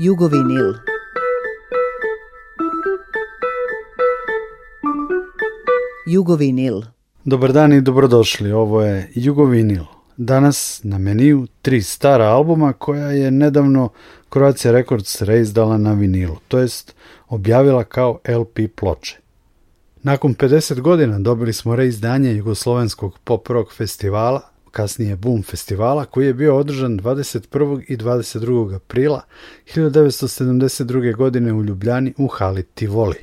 Jugovinil. Jugovinil. Dobar dan i dobrodošli. Ovo je Jugovinil. Danas na meniju tri stara albuma koja je nedavno Croatia Records reizdala na vinilu, to jest objavila kao LP ploče. Nakon 50 godina dobili smo reizdanje Jugoslovenskog pop rock festivala kasnije Boom festivala koji je bio održan 21. i 22. aprila 1972. godine u Ljubljani u hali Tivoli.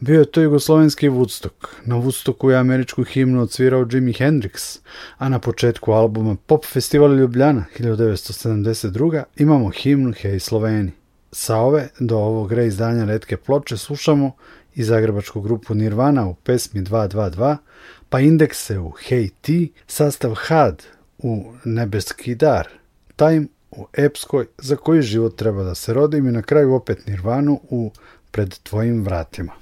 Bio je to jugoslovenski Woodstock. Na Woodstocku je američku himnu odsvirao Jimi Hendrix, a na početku albuma Pop Festival Ljubljana 1972. imamo himnu Hej Sloveni. Sa ove do ovog reizdanja redke ploče slušamo i zagrebačku grupu Nirvana u pesmi 222 pa indekse u Hey sastav had u Nebeski dar, Time u Epskoj za koji život treba da se rodim i na kraju opet Nirvanu u Pred tvojim vratima.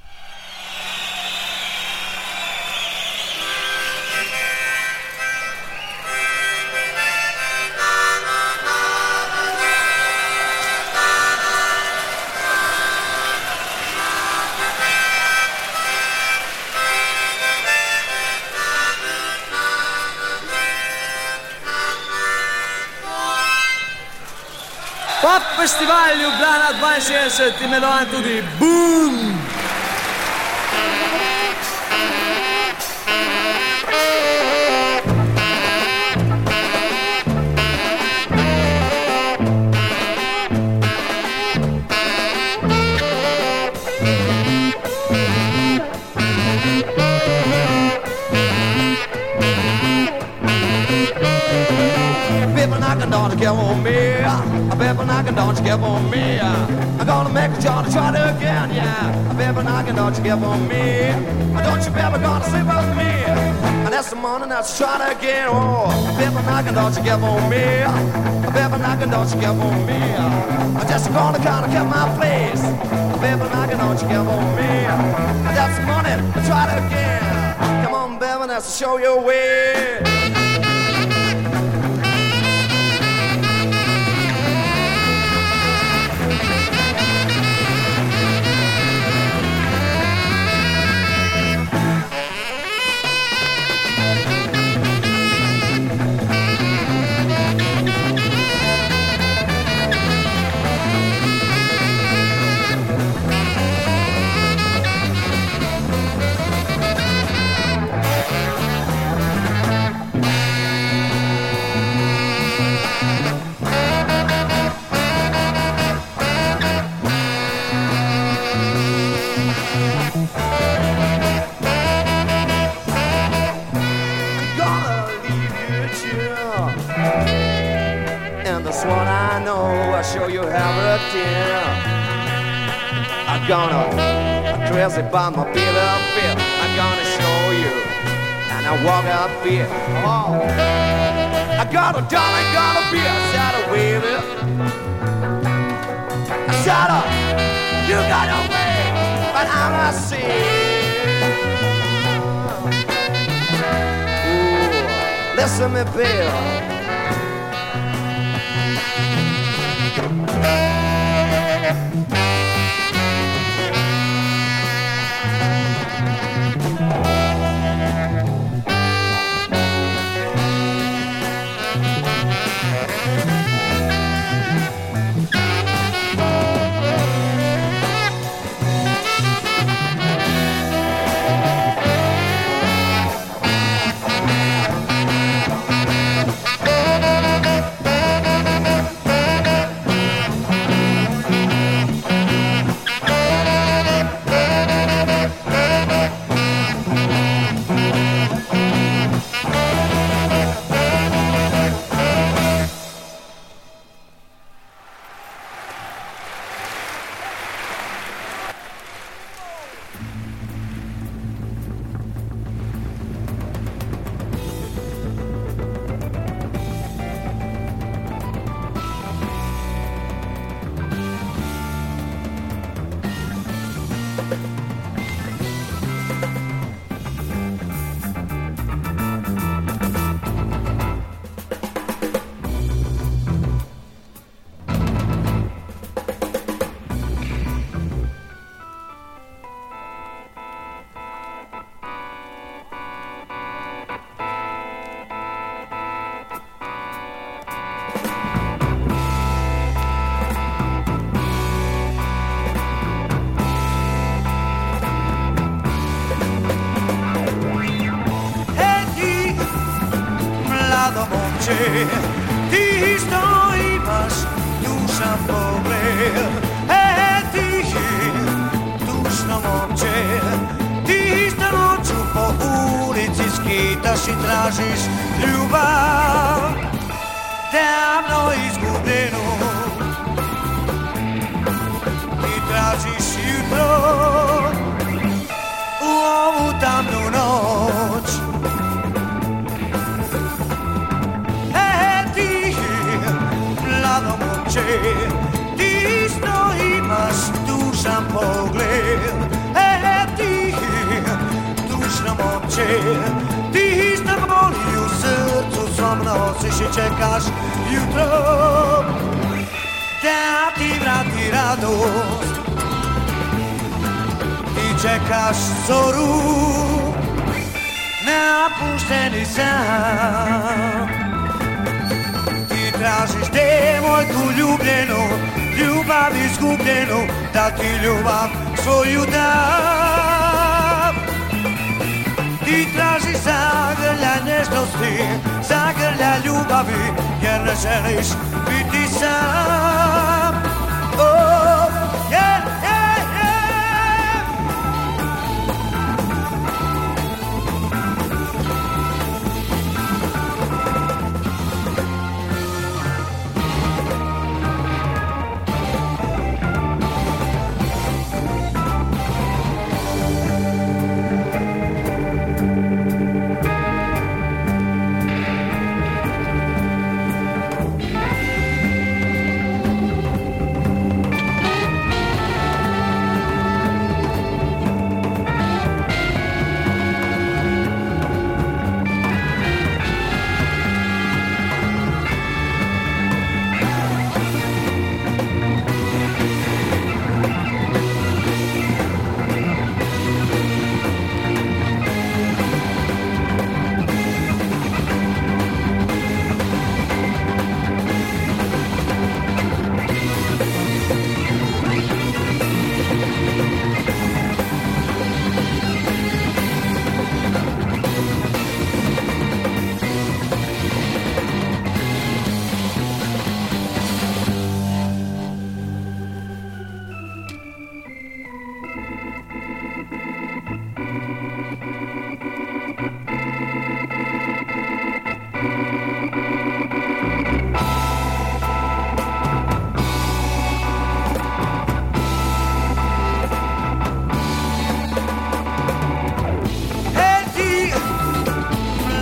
Festival Ljubljana 62, imenovan tudi BOOM! Devil knocking on the I bet don't you give on me. I'm gonna make a try to try it again, yeah. I bet don't you give on me. Don't you ever gonna sleep with me? And that's the morning that's try it again. Oh, I bet don't you give on me. I bet don't you give on me. I'm just gonna kinda keep my place. I bet don't you give on me. And that's the morning I try it again. Come on, baby, that's to show your way. I'm gonna dress it by my bill of feel. I'm gonna show you. And I walk up here. Oh. I got a dollar, got a beer. I shot a wheel. I You got a way, but I'm a see. Listen me, Bill. Ti Zagrlja ljubavi jer ne želiš biti sam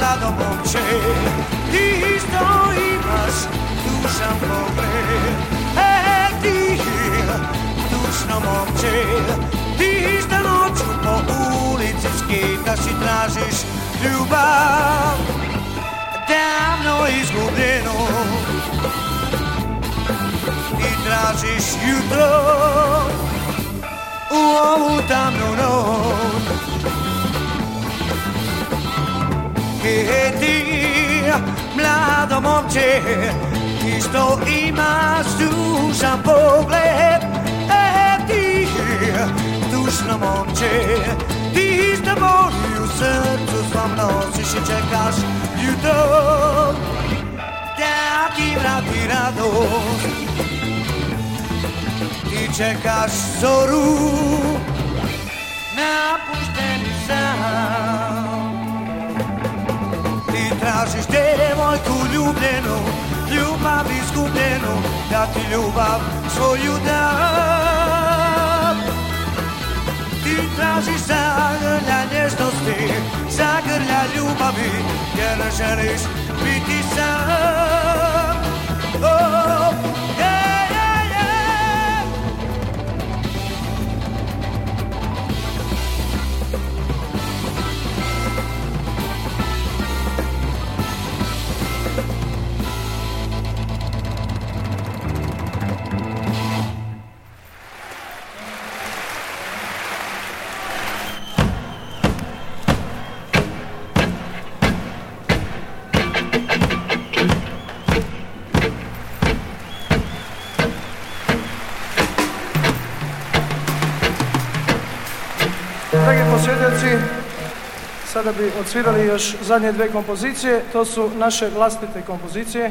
τα δομόψε Τι ζωή μας τους αμφόβε Έτυχε τους νομόψε Τι ζωή τσουπο ούλιτσες και τα συντράζεις Λιουμπά Δάμνο εισγουμένο Τι ty, blado momcie, i stoi masz duża pogleb. E ty, duszno momcie, ty z tobą tu z wam czy się czekasz, jutro. Taki brat i radość, i czekasz zoru na puszczeniu sam. tražiš te devojku ljubljenu Ljubav izgubljenu Da ti ljubav svoju dam Ti tražiš zagrlja nježnosti Zagrlja ljubavi Jer ne želiš biti sam oh, svjedoci, sada bi odsvirali još zadnje dve kompozicije, to su naše vlastite kompozicije.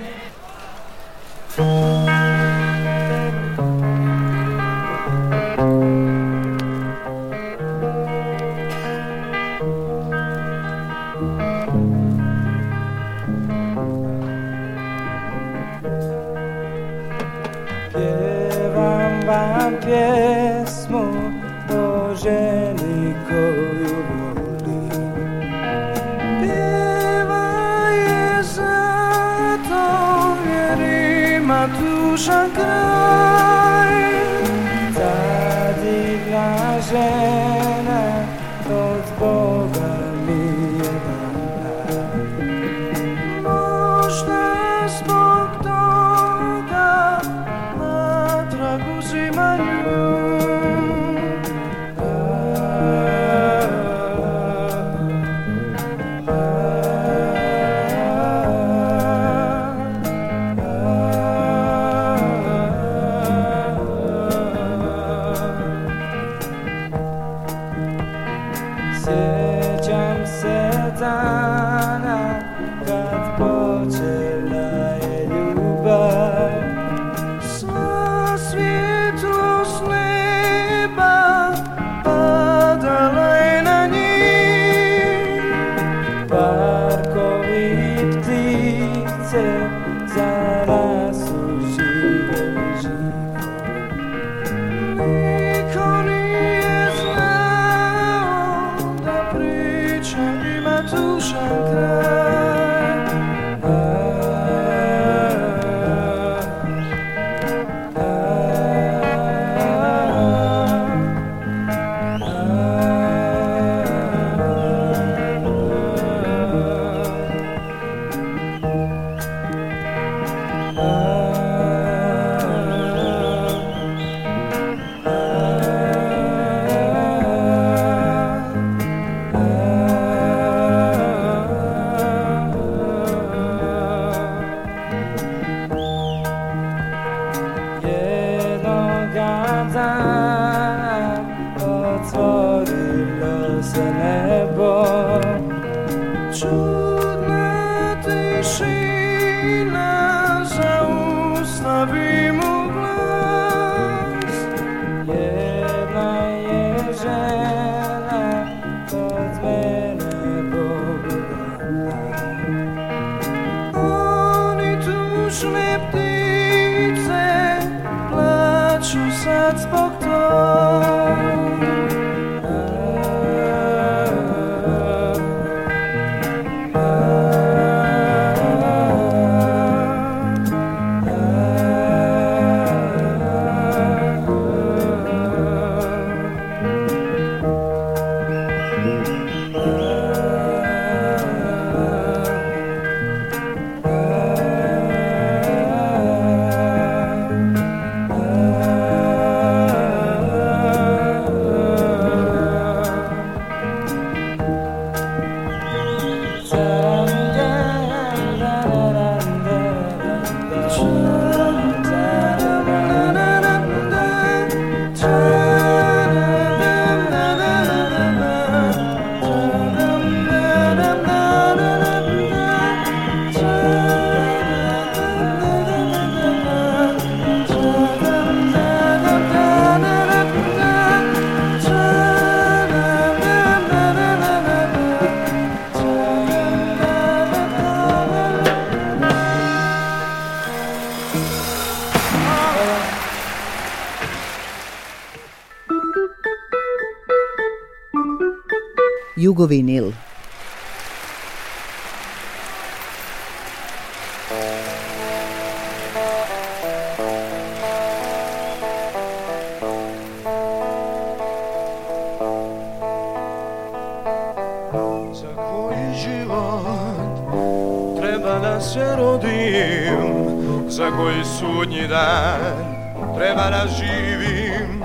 se vinil. za koji sudnji dan treba da živim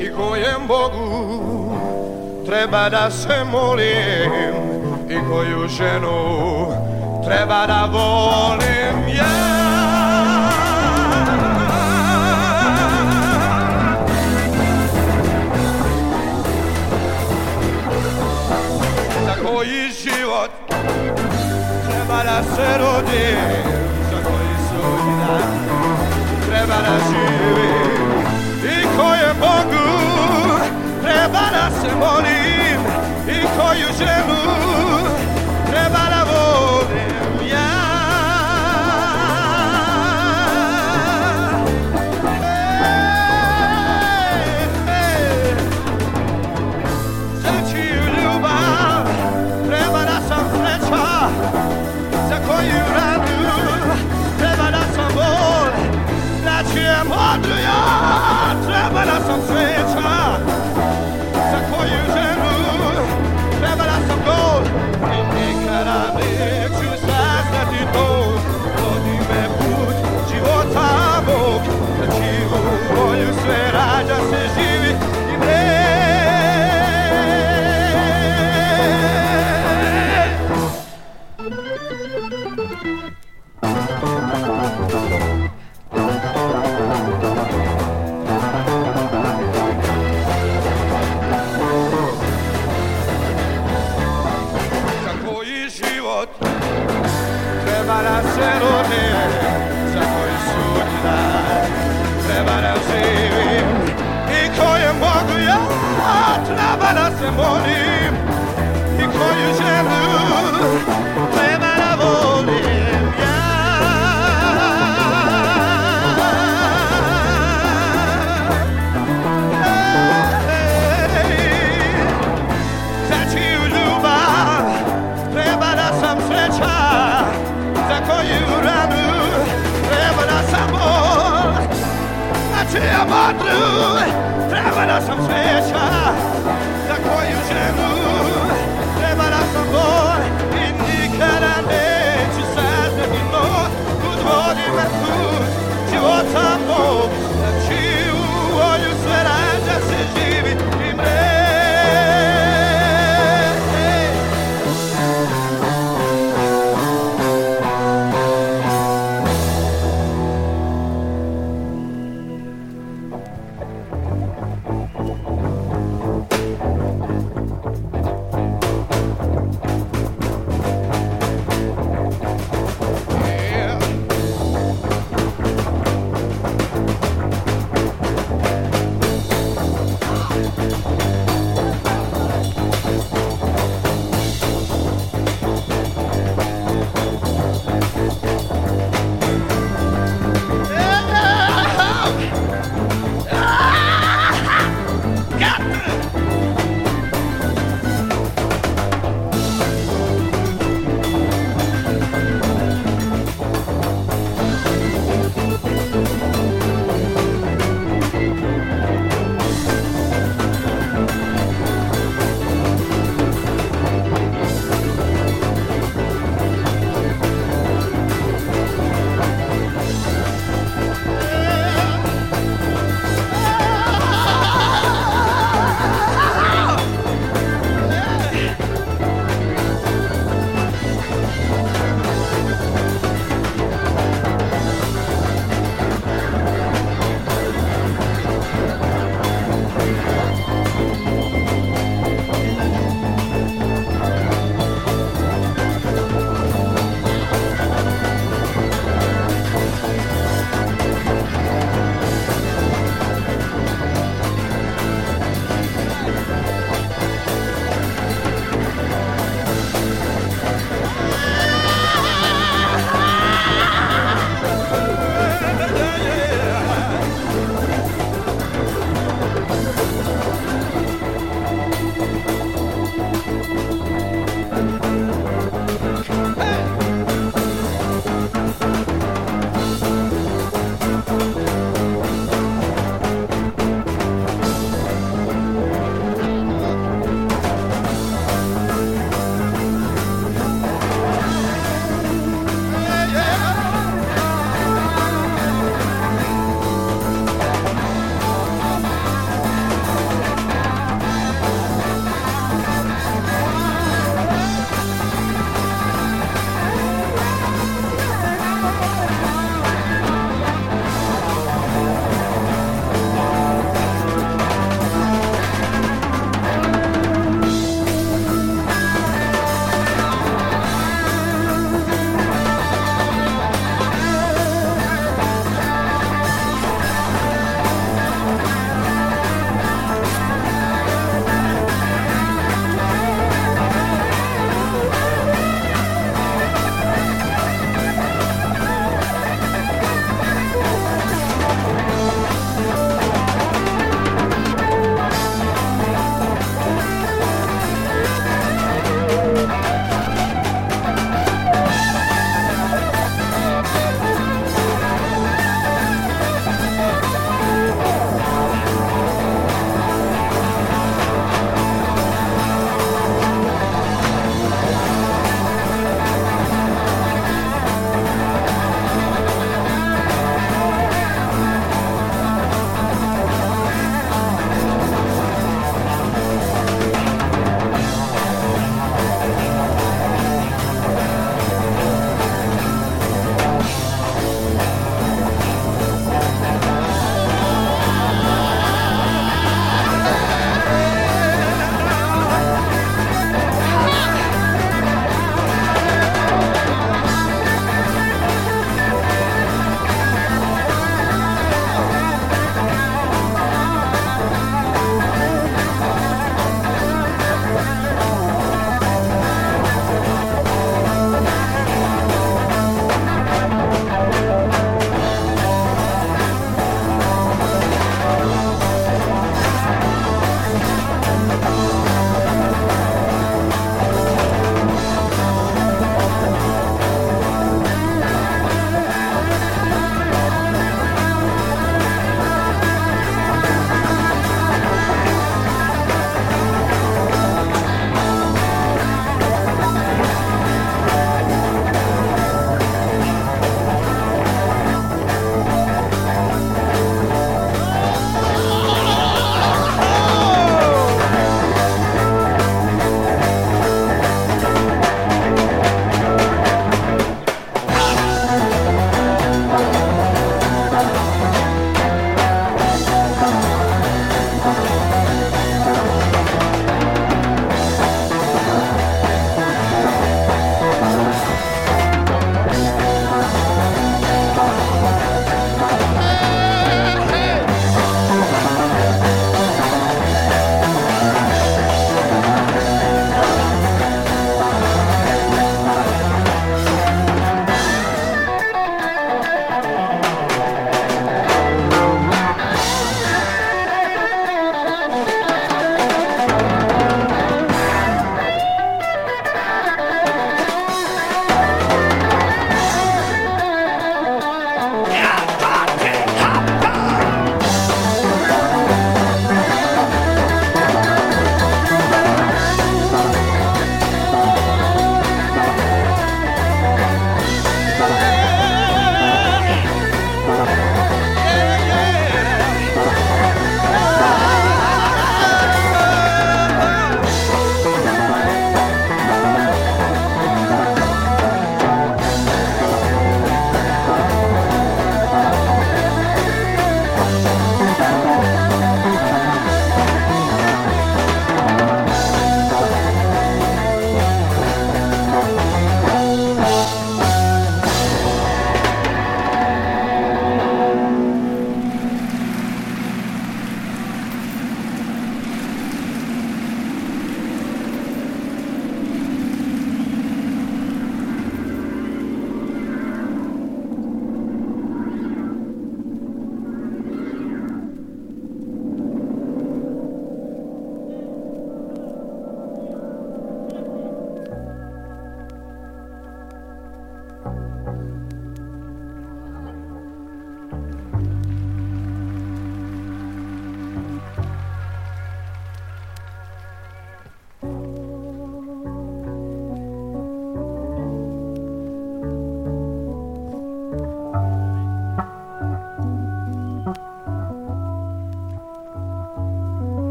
i kojem Bogu treba da se Channel. Ne molim i koju ženu treba da volim ja. Ej, za čiju ljubav treba da sam sreća, za koju ranu treba da sam bol, za čiju treba da sam sveća.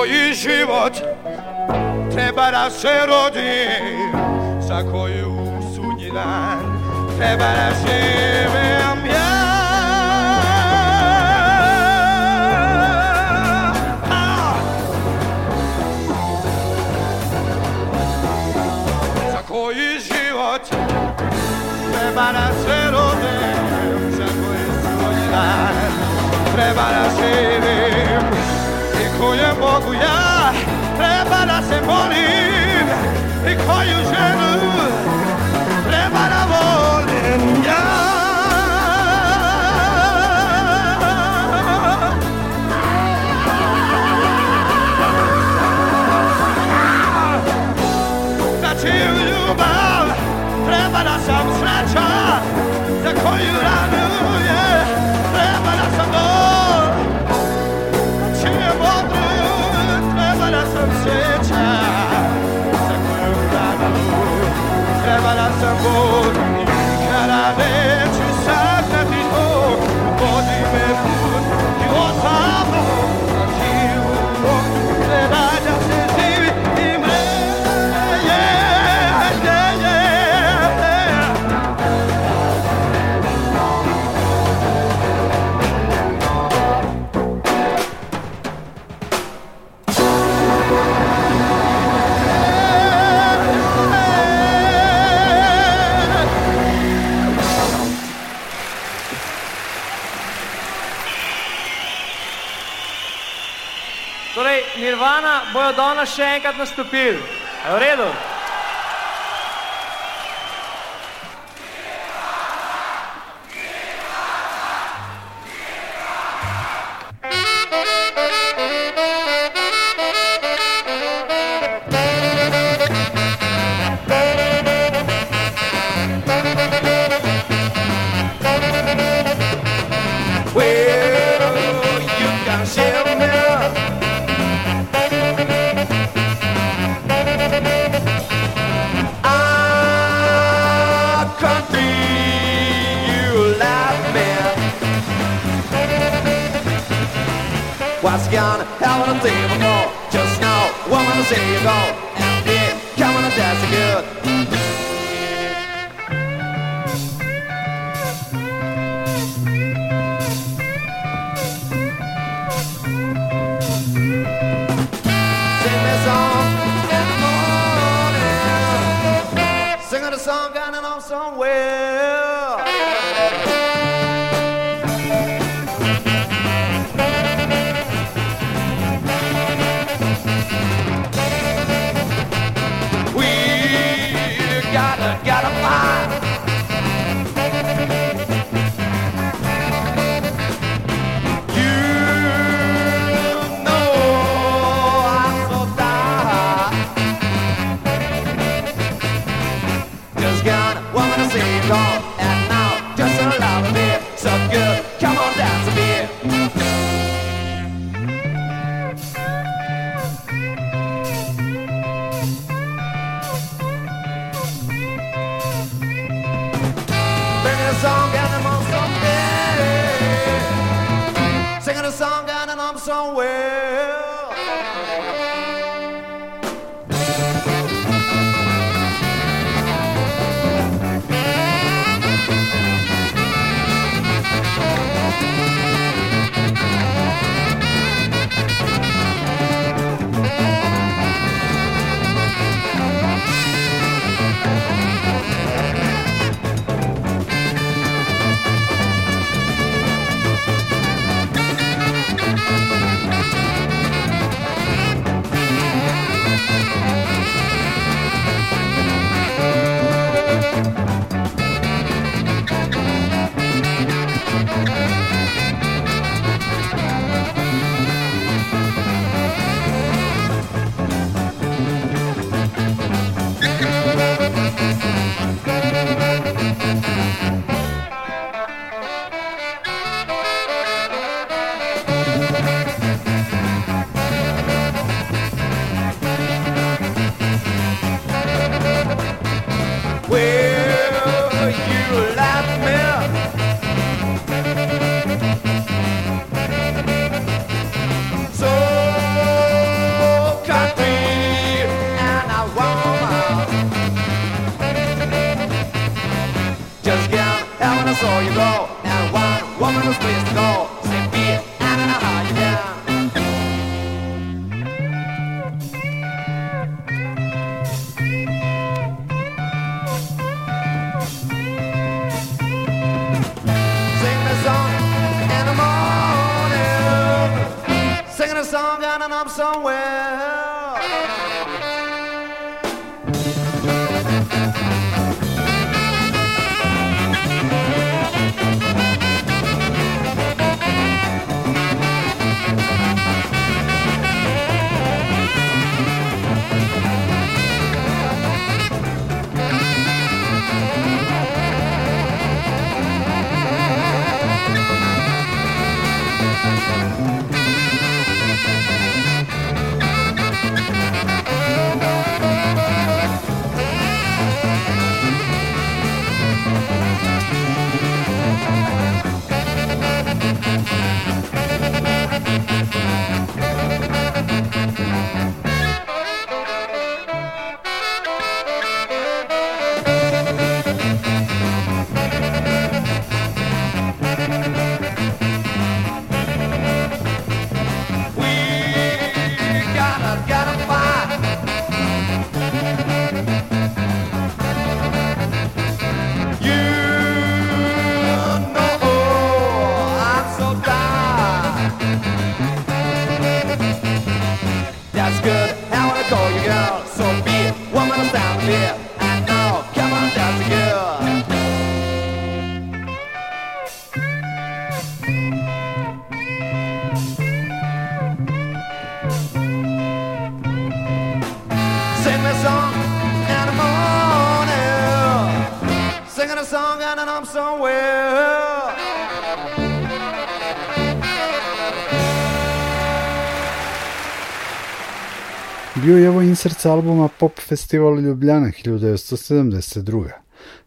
koji život treba da se rodi, za koju sudnji dan treba da živim ja. Za koji život treba da se rodim? za koju sudnji treba da živim kojem Bogu ja treba da se volim i koju ženu treba da volim ja. Znači u ljubav treba da sam sreća za koju ranu Oh. danes še enkrat nastopili. V redu. somewhere. I'm somewhere. bio je ovo insert albuma Pop Festival Ljubljana 1972.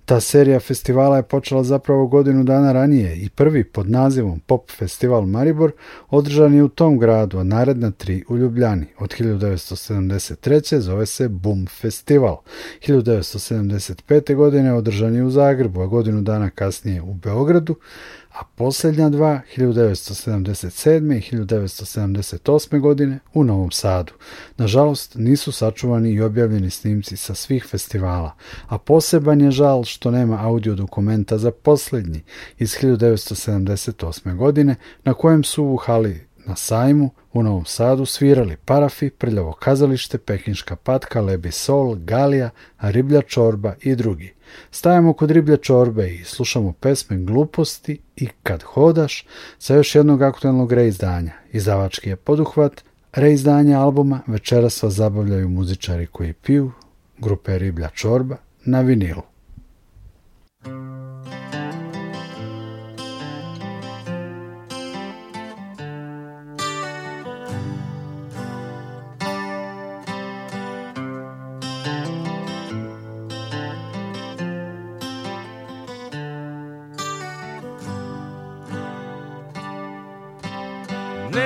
Ta serija festivala je počela zapravo godinu dana ranije i prvi pod nazivom Pop Festival Maribor održan je u tom gradu, a naredna tri u Ljubljani. Od 1973. zove se Boom Festival. 1975. godine održan je u Zagrebu, a godinu dana kasnije u Beogradu, a posljednja dva 1977. i 1978. godine u Novom Sadu. Nažalost, nisu sačuvani i objavljeni snimci sa svih festivala, a poseban je žal što nema audio dokumenta za posljednji iz 1978. godine na kojem su u hali na sajmu u Novom Sadu svirali Parafi, Prljavo kazalište, Pekinška patka, Lebi sol, Galija, Riblja čorba i drugi. Stajemo kod riblja čorbe i slušamo pesme Gluposti i Kad hodaš sa još jednog aktualnog reizdanja. Izdavački je poduhvat reizdanja albuma Večeras vas zabavljaju muzičari koji piju, grupe Riblja čorba na vinilu.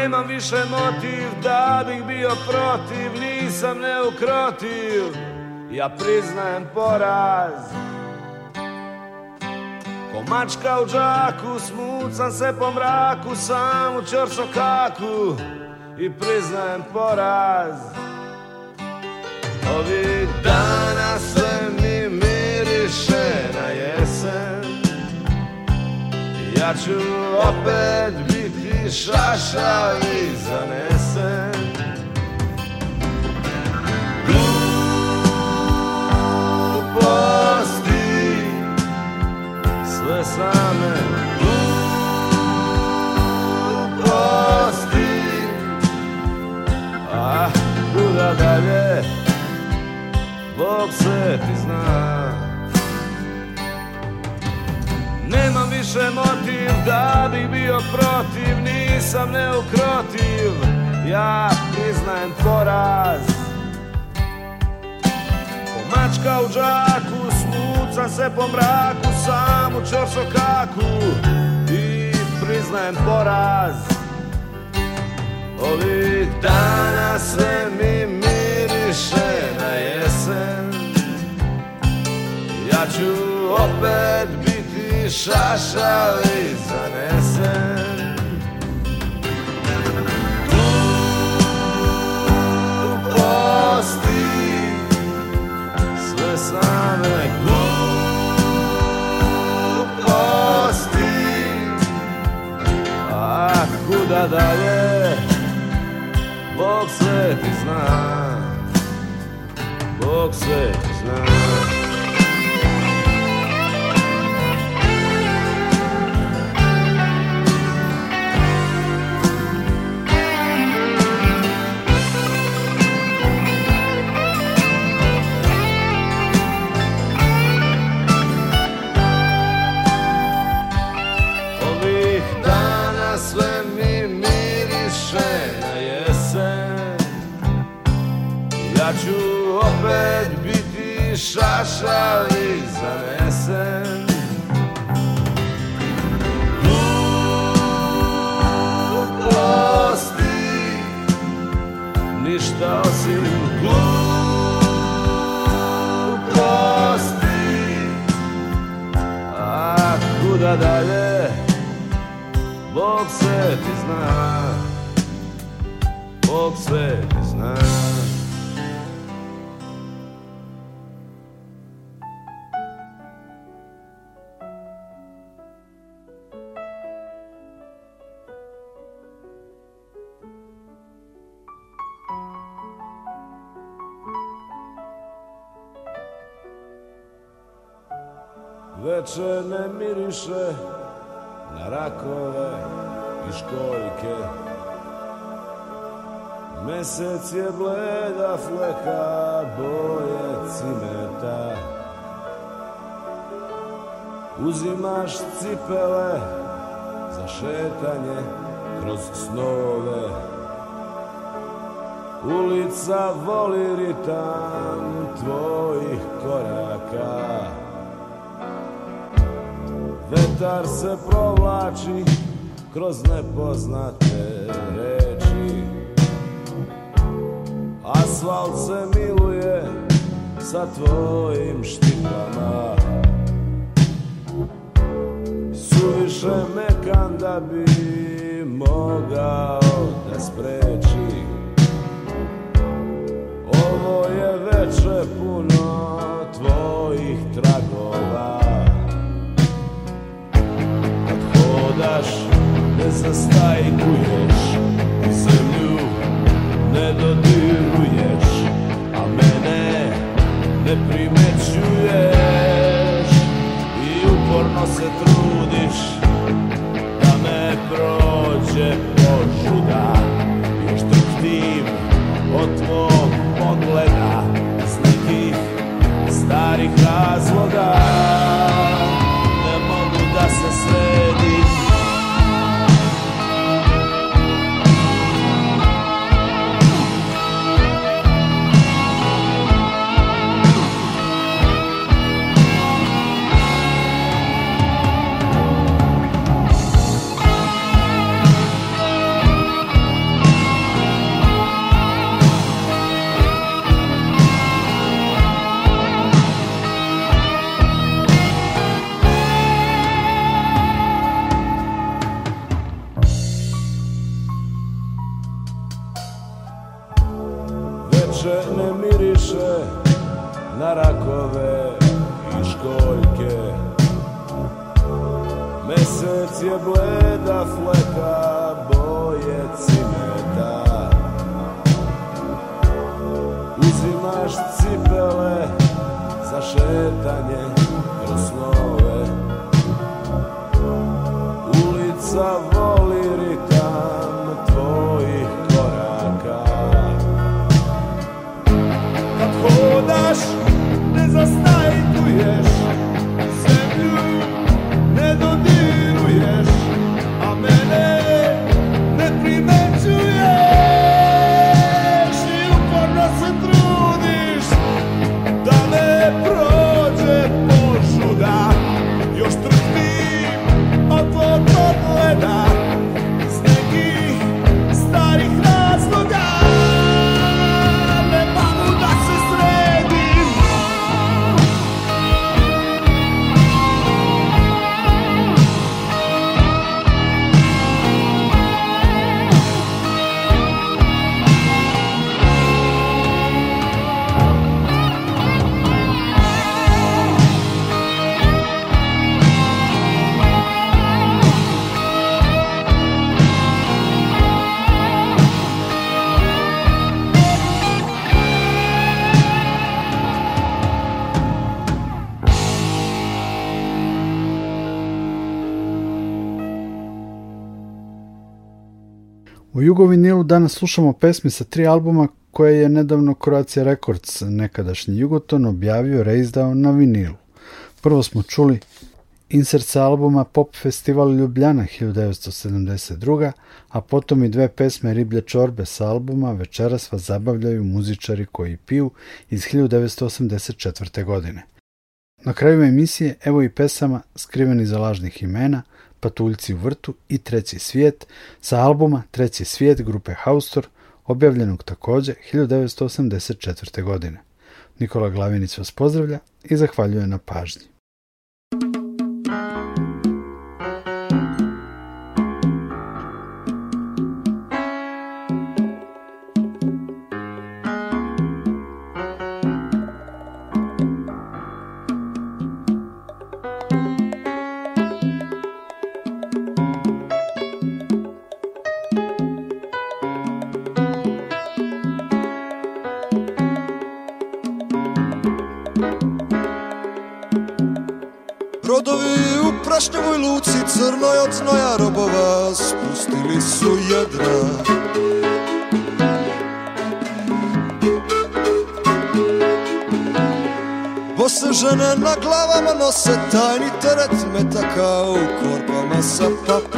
nemam više motiv Da bih bio protiv, nisam neukrotiv Ja priznajem poraz Ko mačka u džaku, smucam se po mraku Sam u kaku i priznajem poraz Ovi dana se mi miriše na jesen Ja ću opet biti šašav i zanesen Gluposti sve same Gluposti a kuda dalje Bog sve ti zna Nemam više moti da bi bio protiv Nisam neukrotiv Ja priznajem poraz Po mačka u džaku sluca se po mraku Sam u čorsokaku I priznajem poraz Ovih dana sve mi miriše na jesen Ja ću opet šašali zanesen Gluposti Sve same gluposti A kuda dalje Bog sve ti zna Bog sve ti zna šali zanesen Gluposti Ništa osim gluposti A kuda dalje Bog sve ti zna Bog sve veče ne miriše na rakove i školjke Mesec je bleda fleka boje cimeta Uzimaš cipele za šetanje kroz snove Ulica voli ritam tvojih koraka Vetar se provlači kroz nepoznate reči Asfalt se miluje sa tvojim štipama Suviše mekan da bi mogao da spreči Ovo je veče puno tvojih tragova hodaš, ne zastajkuješ I zemlju ne dodiruješ, a mene ne primećuješ I uporno se trudiš da me prođe požuda Još trhtim od tvog pogleda iz nekih starih razloga šetanje kroz snove Ulica Jugovinilu danas slušamo pesmi sa tri albuma koje je nedavno Croatia Records, nekadašnji Jugoton, objavio reizdao na vinilu. Prvo smo čuli insert sa albuma Pop Festival Ljubljana 1972. a potom i dve pesme Riblje čorbe sa albuma Večeras vas zabavljaju muzičari koji piju iz 1984. godine. Na kraju emisije evo i pesama Skriveni za lažnih imena, Patuljci u vrtu i Treći svijet sa albuma Treći svijet grupe Haustor, objavljenog također 1984. godine. Nikola Glavinić vas pozdravlja i zahvaljuje na pažnji. se tani teret me takao Korpa masa papa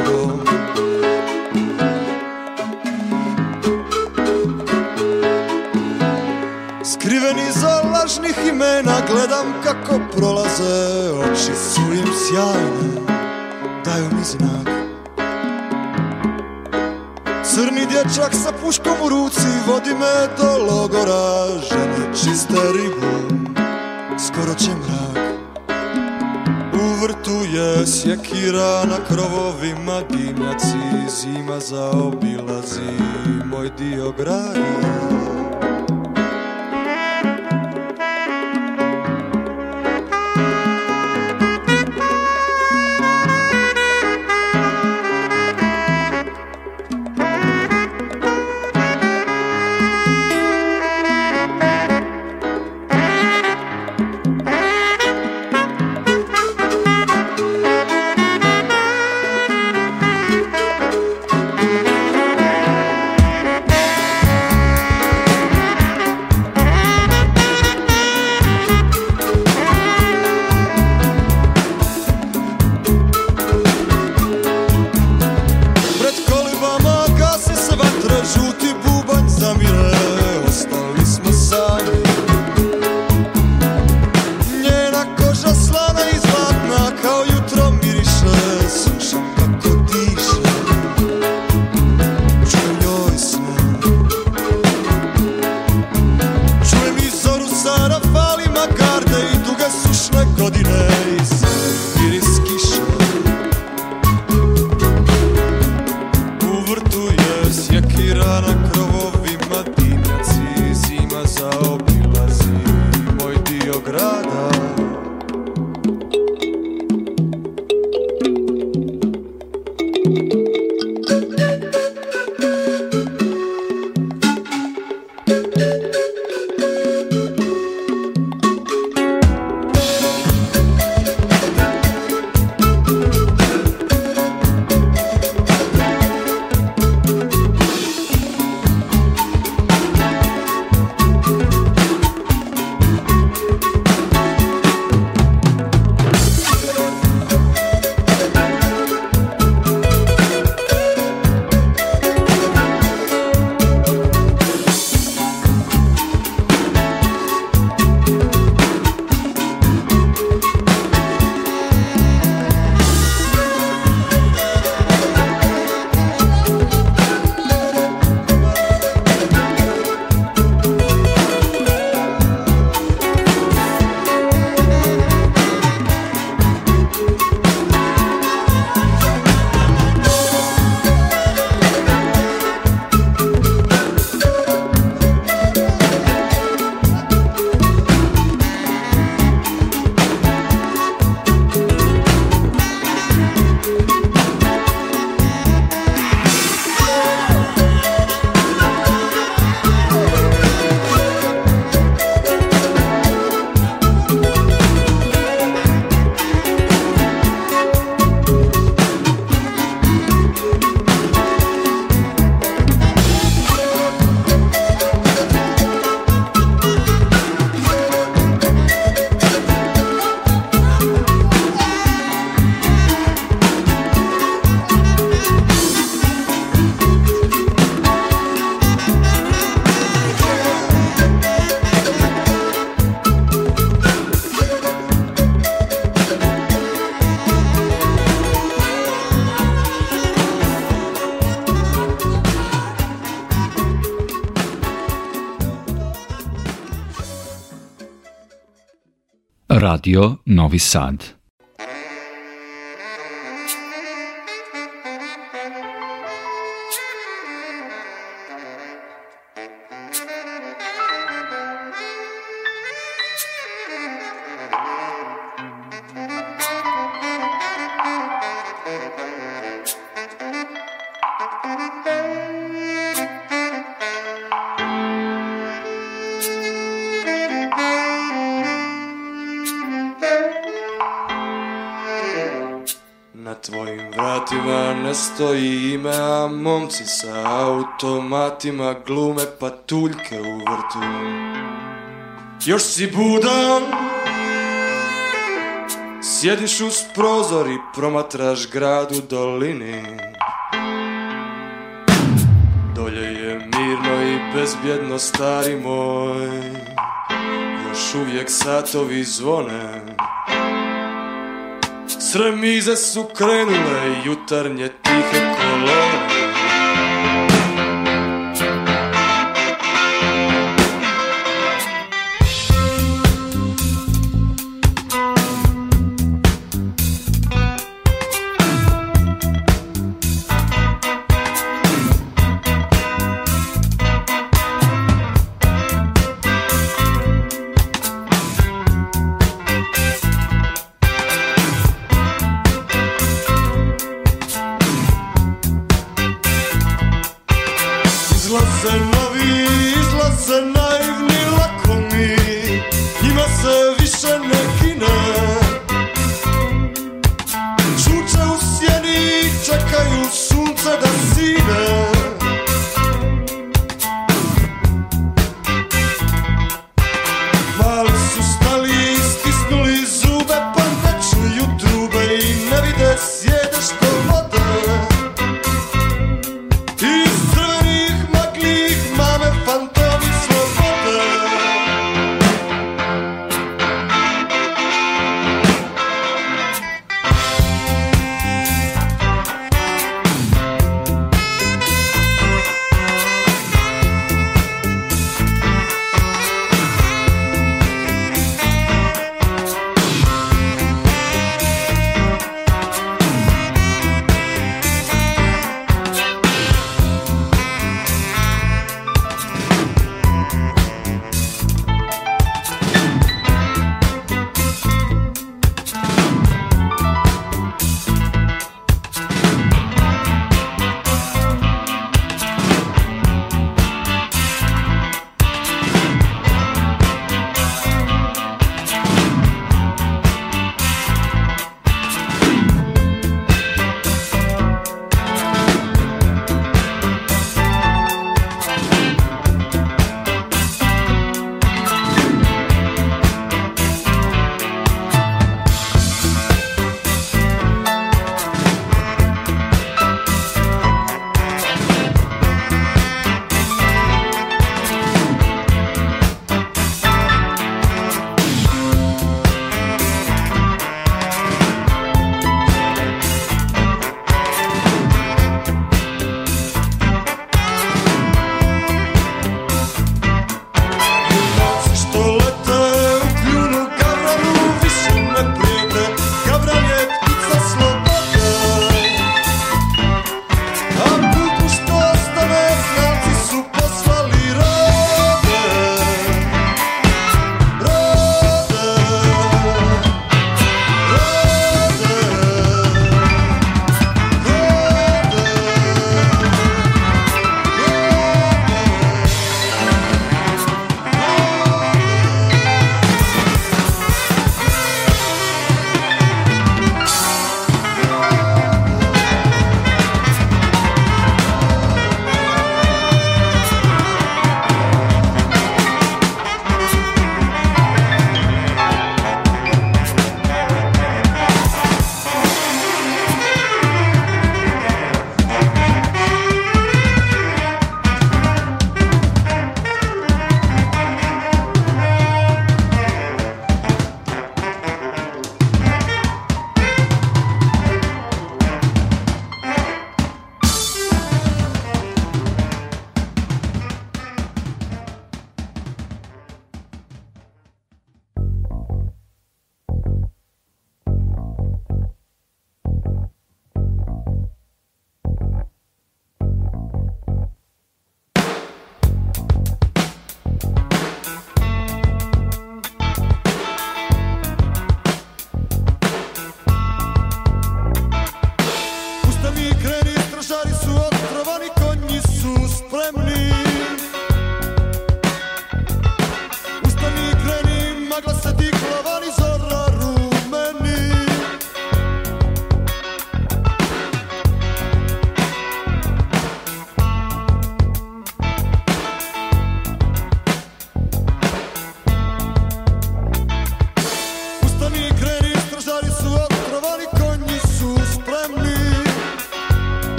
zaobilazi moj dio grada Radio Novi Sad. ne stoji ime, a momci sa automatima glume patuljke u vrtu. Još si budan, sjediš uz prozor i promatraš grad u dolini. Dolje je mirno i bezbjedno, stari moj, još uvijek satovi zvone. Sremize su krenule jutarnje tihe kolone